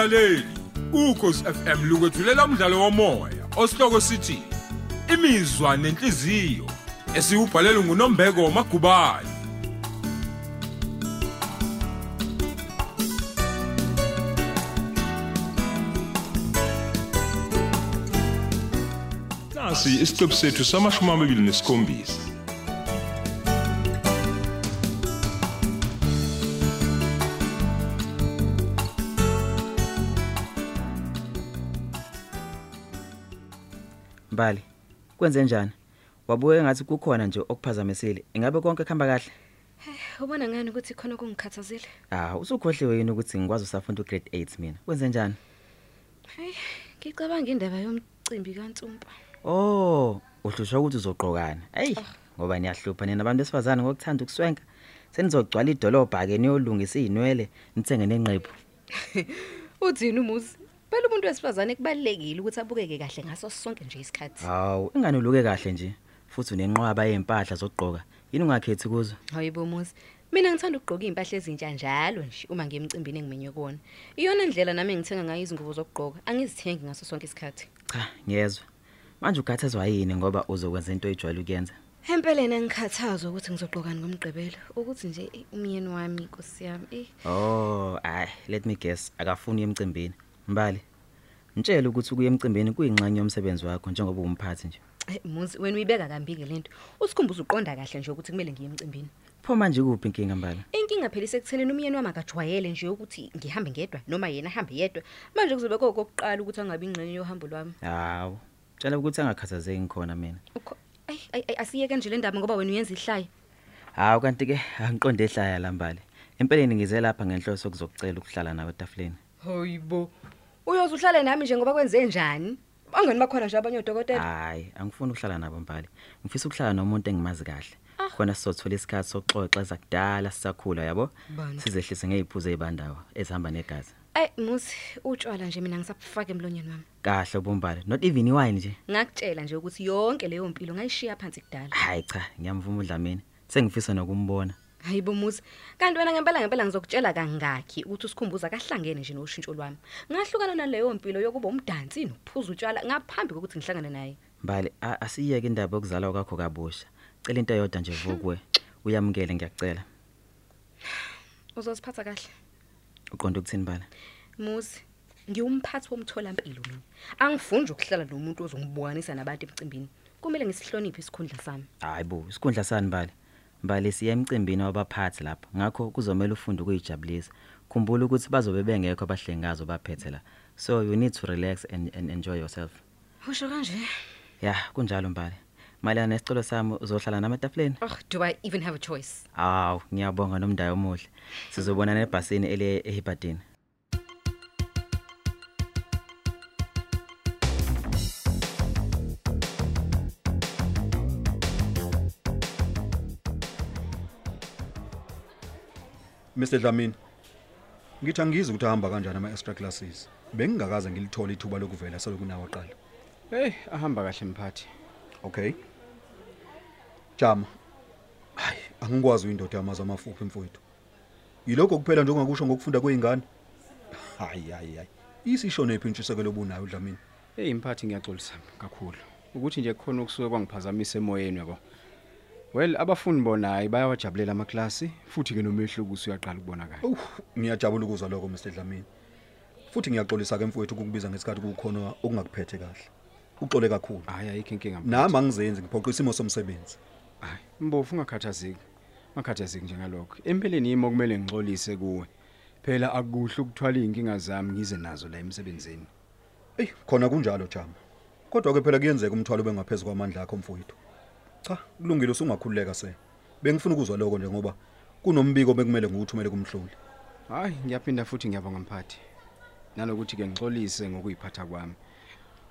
mlaleli ukhosi FM lukwethulela umdlalo womoya osihloko sithi imizwa nenhliziyo esiubhalelwe nguNombeko Magubane Nasi isiqebu sethu samashumi amabili nesikhombisa. Mbali, kwenze njani? Wabuye engathi kukhona nje okuphazamisile. Ingabe konke kuhamba kahle? Ubona ngani ukuthi khona kungikhathazile? Ah, usukhohliwe yini ukuthi ngikwazi usafunda ugrade 8 mina? Kwenze njani? Hey, ngicabanga indaba yomcimbi kaNtsumpa. Oh, uhlushwa ukuthi uzoqokana. Ey, ngoba niyahlupha nina abantu besifazane ngokuthanda ukuswenka. Senizogcwala idolobha ke niyolungisa izinwele, nithenge nenqephu. Uthini umuzi? Phela umuntu wesifazane kubalekile ukuthi abukeke kahle ngaso sonke nje isikhathi. Hawu, ingane uluke kahle nje. Futhi unenqwaba yempahla zokugqoka. Yini ungakhethi kuzo? Hayibo muzi. Mina ngithanda ukugqoka impahla ezintsha njalo nje uma ngiye emcimbini engimenywe kuona. Iyona indlela nami engithenga ngayo izingubo zokugqoka. Angizithengi ngaso sonke isikhathi. Cha, ngiyezwa. Manje ukhathazwa yini ngoba uzokwenza into ejwayele ukuyenza? Empeleni ngikhathazwa ukuthi ngizogqokani ngomgqibelo ukuthi nje eh, umyeni wami inkosi yami. Eh, Oh, ay, let me guess, akafuni emcimbini. Mbali. Mtshela ukuthi ukuya emcimbini kuyingxenye yomsebenzi wakho njengoba umphathi nje. eh, muzi wena uyibeka kambi ke lento. Usikhumbuza uqonda kahle nje ukuthi kumele ngiye emcimbini. Pho manje kuphi inkinga mbali? Inkinga phela isekuthenini umyeni wami akajwayele nje ukuthi ngihambe ngedwa noma yena ahambe yedwa. Manje kuzobe kokokuqala ukuthi angabi ingxenye yohambo lwami. Hawu. Tshela ukuthi angakhathazeki ngikhona mina. Ay asiyeke nje le ndaba ngoba wena uyenza ihlaya. Hawu kanti ke angiqonde ehlaya lambali. Empeleni ngize lapha ngenhloso yokuzokucela ukuhlala nawe etafuleni. Hayibo. Uyoze uhlale nami nje ngoba kwenze njani? Bangani bakhona nje abanye odokotela. Hayi, angifuni ukuhlala nabo mbali. Ngifisa ukuhlala nomuntu engimazi kahle. Ah. Khona sizothola isikhathi sokuxoxa zakudala sisakhula yabo. Bantu. Sizehlise ngeziphuzo ezibandayo ezihamba negazi. Ay musi utshwala nje mina ngisafaka emlonyeni wami. Kahle ubumbali, not even iwine nje. Ngakutshela nje ukuthi yonke leyo mpilo ngayishiya phansi kudala. Hayi cha, ngiyamvuma uDlamini. Sengifisa nokumbona. Hayibo musi. Kanti wena ngempela ngempela ngizokutshela kangaki ukuthi usikhumbuza kahlangene nje noshintsho lwami. Ngahlukana naleyo mpilo yokuba umdansi nokuphuza utshwala ngaphambi kokuthi ngihlangane naye. Mbali, a- asiyeke indaba yokuzalwa kwakho kabusha. Cela into eyodwa nje vukwe. Uyamukele ngiyacela. Uzosiphatha kahle. Uqonda ukuthini bala? Musi, ngiwumphathi womtholampilo mina. Angifunde ukuhlala nomuntu ozongibukanisa nabantu emcimbini. Kumele ngisihloniphe isikhundla sami. Hayibo, isikhundla sani bali? Mbali siya emcimbini wabaphathi lapha. Ngakho kuzomela ufunde ukuyijabulisa. Khumbula ukuthi bazobe bengekho abahlengazo baphethe la. So you need to relax and, and enjoy yourself. Usho kanje? Ya, kunjalo mbali. Mayelana nesicelo sami uzohlala nami etafuleni? Oh, do I even have a choice? Aw, ngiyabonga nomdayo omuhle. Sizobonana ebhasini ele eHipadini. Mr Dlamini ngithi angizi ukuthi ahamba kanjani ama extra classes. Bengingakaze ngilithola ithuba lokuvela selokunawa qala Hey, ahamba kahle mphathi. okay. Jama hayi angikwazi uyindoda yamazi amafuphi mfowethu. Yilokho kuphela nje ongakusho ngokufunda kweingane hayi hayi hayi. Isisho nephi intshisekelo obunayo Dlamini? Hey mphathi ngiyaxolisa kakhulu. Ukuthi nje kukhona okusuke kwangiphazamisa emoyeni yabo. Well, abafundi bona hayi bayawajabulela amaklasi futhi ke nomehlo kusi uyaqala ukubonakala. Uh, ngiyajabula ukuzwa lokho Mr Dlamini. Futhi ngiyaxolisa ke mfowethu ukukubiza ngesikhathi kukhona okungakuphethe kahle. Uxole kakhulu. Hayi ayikho inkinga mphathi. Nami angizenzi ngiphoqa isimo somsebenzi. Hayi, mbofu ungakhathazeki. Ungakhathazeki njengalokho. Empeleni yimo kumele ngixolise kuwe. Phela akukuhle ukuthwala inkinga zami ngize nazo la emsebenzini. Ey, khona kunjalo Jama. Kodwa ke phela kuyenzeka umthwalo bengaphezulu kwamandla akho mfowethu. Cha, kulungile usungakhululeka se. Bengifuna ukuzwa lokho nje ngoba kunombiko bekumele ngiwuthumele kumhloli. Hayi, ngiyaphinda futhi ngiyabonga mphathi. Nalokuthi ke ngixolise ngokuyiphatha kwami.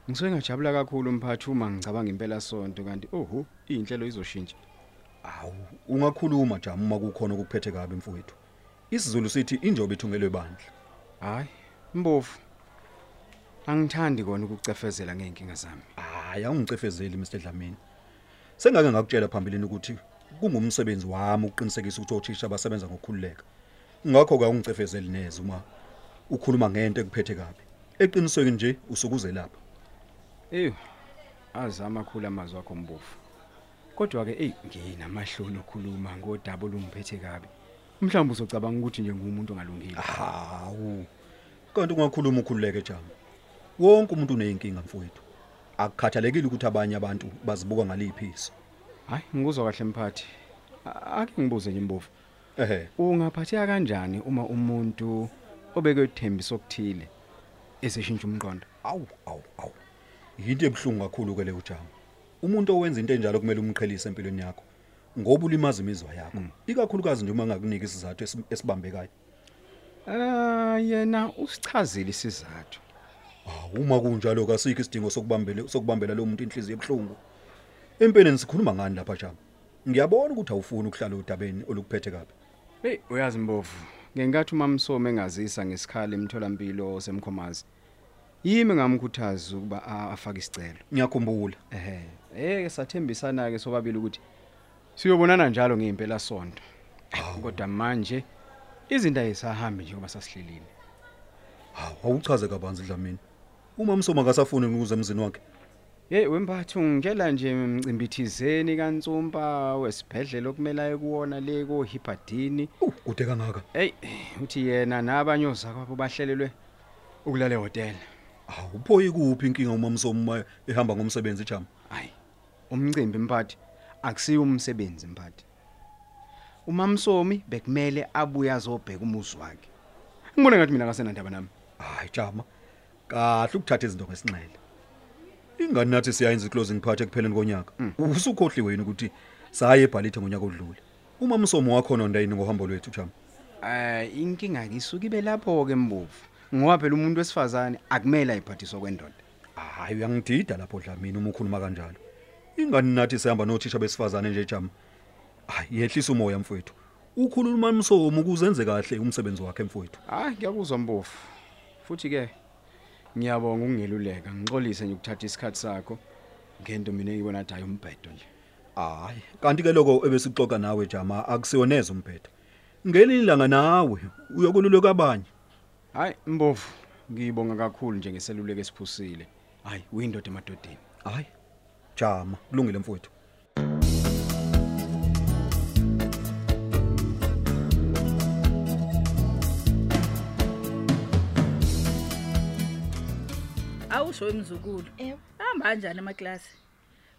Ngisuke ngajabula kakhulu mphathi uma ngicabanga impela sonto kanti oho, inhlelo izoshintsha. Awu, ungakhuluma Jama uma kukhona okuphethe kabi mfowethu. Isizulu sithi injobe ithungelwe bandla. Hayi, mbofu. Angithandi kona ukucefezela ngeenkinga zami. Hayi, awungicefezeli Mr Dlamini. Sengake ngakutshela phambilini ukuthi kungumsebenzi wami ukuqinisekisa ukuthi othisha basebenza ngokukhululeka. Ngakho ke awungicefezeli neze uma ukhuluma ngento ekuphethe kabi eqinisweni nje usukuze lapha Eyo. Azama khula amazwi akho mbofu. Kodwa ke ey nginamahloni okhuluma ngodaba olungiphethe kabi. Mhlawumbe uzocabanga ukuthi nje ngumuntu ongalungile. hawu kanti ungakhuluma ukhululeke jama wonke umuntu uneyinkinga mfowethu akukhathalekile ukuthi abanye abantu bazibuka ngaliphi iso Hayi ngikuzwa kahle mphathi. A- Ake ngibuze nje mbofu. ehe Ungaphatheka kanjani uma umuntu obeke ithembiso okuthile eseshintsha umqondo? awu awu awu yinto ebhlungu kakhulu ke leyo jama umuntu owenza into enjalo kumele umqhelise empilweni yakho ngoba ulimaza imizwa yakho ikakhulukazi nje uma ngakunika isizathu esi- esibambekayo Ah yena usichazile isizathu. Hawu, uma kunjalo kasikho isidingo sokubambela sokubambela lo muntu inhliziyo ebhlungu empeleni sikhuluma ngani lapha jama ngiyabona ukuthi awufuni ukuhlala udabeni olukuphethe kabi Hey uyazi mbovu. Ngenkathi umamsomo engazisa ngesikhala emtholampilo semkhomazi. Yimi ngamkhuthaza ukuba a- afake isicelo. ngiyakhumbula Ehhe, eh sathembisana ke sobabili ukuthi siyobonana njalo ngempela sonto. Kodwa manje izinto ayisahambi njengoba sasihlelile. hawu awuchaze kabanzi dlamini uma msoma akasafuni ukuze emzini wakhe Hey wembathu ngitshela nje mcimbithizeni kaNtsumpa wesibhedlela okumele aye kuwona le ko Hibadini. Kude kangaka Hey uthi yena nabanyoza kwabo bahlelelwe ukulala ehotel. hawu uphoyi kuphi inkinga uma uma ehamba ngomsebenzi jama Hayi. Umcimbi mphathi akusiyo umsebenzi mphathi. Umamsomi bekumele abuye azobheka umuzi wakhe. Ngibona ngathi mina akasenandaba nami. hayi jama kahle ukuthatha izinto ngesinxele. Ingani nathi siyayenza iclosing party ekupheleni konyaka usukhohliwe yini ukuthi saye ebhalithe ngonyaka odlule? Uma msomo wakho nondayini ngohambo lwethu jama? Eh inkinga kisuka ibe lapho ke mbovu. Ngoba phela umuntu wesifazane akumele ayiphathiswa kwendoda. hayi uyangidida lapho dlamini uma ukhuluma kanjalo. Ingani nathi sihamba nothisha besifazane nje jama? Hayi yehlisa umoya mfowethu. Ukhuluma umsomo ukuzenze kahle umsebenzi wakhe mfowethu. Hayi ngiyakuzwa mbovu. Futhi ke ngiyabonga ukungeluleka ngixolise nje ukuthatha isikhathi sakho ngento mina engibona ukuthi hayi umbhedo nje. hayi kanti ke lokho ebesixoxa nawe jama akusiyoneza umphetho ngelinye ilanga nawe uyokululeka abanye Hayi mbovu ngiyibonga kakhulu nje ngeseluleko esiphusile. Hayi uyindoda emadodeni. hayi jama kulungile mfowethu awusho emzukulu Yebo. hamba kanjani amaklasi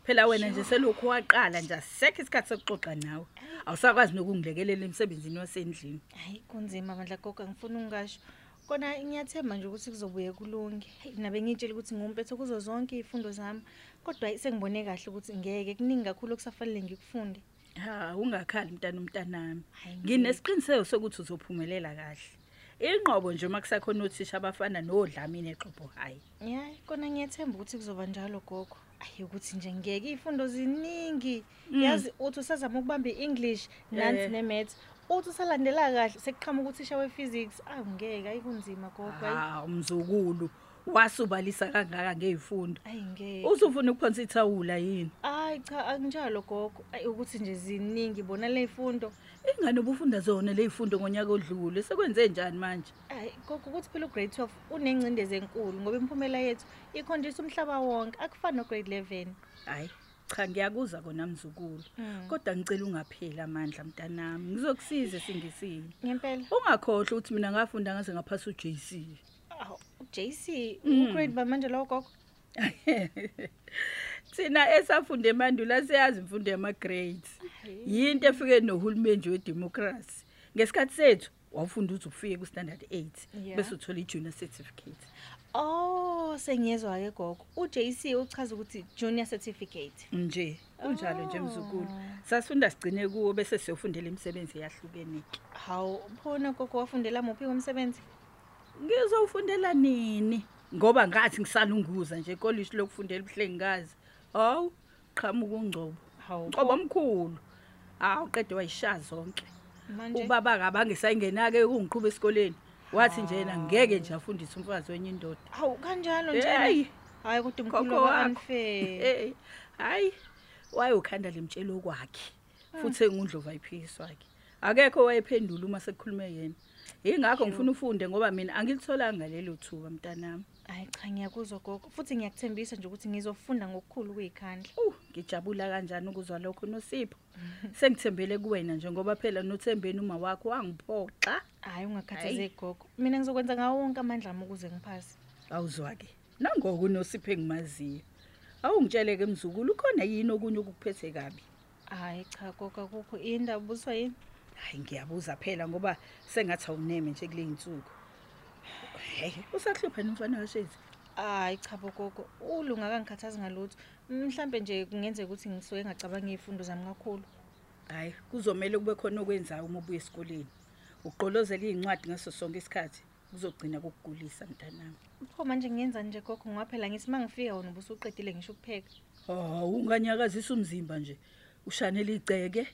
phela wena nje selokhu waqala nje asekho isikhathi sokuxoxa nawe. Awusakwazi nokungilekelela emsebenzini wasendlini. Hayi kunzima bandla gogo ngifuna ungasho kona ngiyathemba nje ukuthi kuzobuye kulunge. Hey, nabe ngitshela ukuthi ngumpetho kuzo zonke izifundo zami kodwa hayi, sengibone kahle ukuthi ngeke kuningi kakhulu okusafanele ngikufunde. Ha ungakhali mntana umntanami Hayi, nginesiqiniseko sokuthi uzophumelela kahle. Inqobo nje uma kusakhona othisha abafana nodlamini exobo hayi ya kona ngiyathemba ukuthi kuzoba njalo gogo. Ayi ukuthi nje ngeke izifundo ziningi. Yazi uthi usazama ukubamba i-english nansi Eh. ne-maths. Uthi usalandela kahle sekuqhamuka uthisha we-physics. Awu ngeke ayikunzima gogo hayi ha umzukulu. Wasubalisa kangaka ngezifundo ayi ngeke. Uzufuna ukuphonsa ithawula yini? Hayi cha akunjalo gogo. Ayi ukuthi nje ziningi bona le zifundo ingane ubufunda zona lezifundo ngonyaka odlule? Sekwenze njani manje? Hayi gogo ukuthi phela ugrade 12 unengcindezi enkulu ngoba imphumela yethu ikhonjisa umhlaba wonke. Akufani nograde 11. hayi cha ngiyakuzwa kona mzukulu. Mm. kodwa ngicela ungapheli amandla mntanami. Ngizokusiza singisini Ngempela. ungakhohlwa ukuthi mina ngafunda ngaze ngaphasa uJC Aw, uJC ugrade ba manje lo gogo. thina esafunda emandulo siyazi imfundo yama grades yinto efike nohulumeni wedemocracy ngesikhathi sethu wawufunda ukuthi ufike ku standard 8 Yeah. bese uthola i junior certificate Oh, sengiyezwa ke gogo. uJC uchaza ukuthi junior certificate. nje kunjalo nje mzukulu sasifunda sigcine kuwo bese siyofundela imisebenzi eyahlukene ke Hawu, phona gogo wafundela muphi umsebenzi? Ngizofundela nini ngoba ngathi ngisalunguza nje college lokufundela ubuhlengikazi hawu qhamuka ungcobo Hawu. qoba omkhulu hawu qede wayisha zonke manje. ubaba kabangisayingenake ungiqhubha esikoleni wathi nje yena ngeke nje afundise umfazi wenye indoda Hawu kanjalo nje. Hey. Hayi kodwa umkhulu Gogo wa wakho. unfair. hey hayi wayokhanda lemtshelo kwakhe futhi engundlova iphikiswa wakhe akekho wayephendula uma sekukhulume yena ingakho ngifuna ufunde ngoba mina angilitholanga ngalelo thuba mntanami. Hayi cha ngiyakuzwa gogo. Futhi ngiyakuthembisa nje ukuthi ngizofunda ngokukhulu kuyikhandla uh ngijabula kanjani ukuzwa lokho nosipho? Sengithembele kuwena nje ngoba phela nothembeni uma wakho wangiphoxa. Hayi ungakhathazeki gogo. Mina ngizokwenza ngawo wonke amandla ami ukuze ngiphase. Awuzwa ke nangoku unosipho engimaziyo. Awungitsheleke mzukulu khona yini okunye okuphethe kabi? Hayi cha gogo akukho. Indaba ubuswa yini? Hayi ngiyabuza phela ngoba sengathi awuneme nje kule insuku hey usahlupha nomfana washezi hayi cha bogogo. Ulunga kangikhathazi ngalutho. Mhlambe nje kungenzeka ukuthi ngisuke ngacabanga izifundo zami kakhulu. Hayi kuzomela kube khona okwenzayo uma ubuya esikoleni. Ugqolozela izincwadi ngaso sonke isikhathi. Kuzogcina kokugulisa mntanami. Pho manje ngiyenzani nje gogo? Ngoba phela ngithi mangifika wona ubusuqedile ngisho ukupheka. Hawu unganyakazisa umzimba nje. Ushanela igceke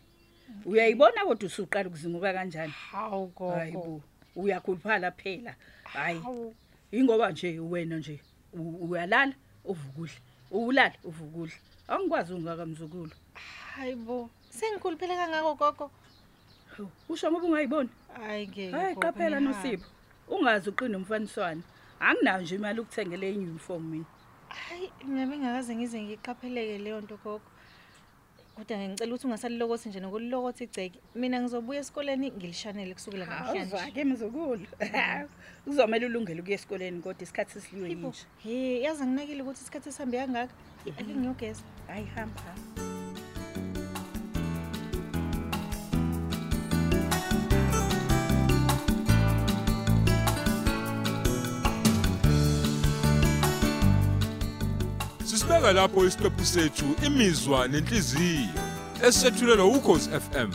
uyayibona kodwa usuqala ukuzimuka kanjani? Hawu hayibo uyakhuluphala phela. Hayi. Hawu. ingoba nje wena nje u- uyalala uvukudla ulala uvukudla angikwazi ungakamzukulu hayibo sengikhuluphele kangako gogo. Hawu, usho ngoba ungayiboni? Hayi ngeke hayi gogo, qaphela ngihamba. nosipho. Ungazi uqine umfaniswana anginayo nje imali ukuthengele iuniform mina. Hayi mina bengakaze ngize ngiqapheleke leyo nto gogo. Kodwa ngicela ukuthi ungasalilokothi nje nokulilokothi igceke. Mina ngizobuya esikoleni ngilishanele kusukela namhlanje. Awuzake mzukulu. Kuzomela ulungele ukuya esikoleni kodwa isikhathi sesiliwe Ibo, yinje. he yazi anginakile ukuthi isikhathi sihambe kangaka? Ake ngiyogeza. Hayi hamba hamba. Sisibeka lapho isiqephu sethu imizwa nenhliziyo esethulelwa ukhozi FM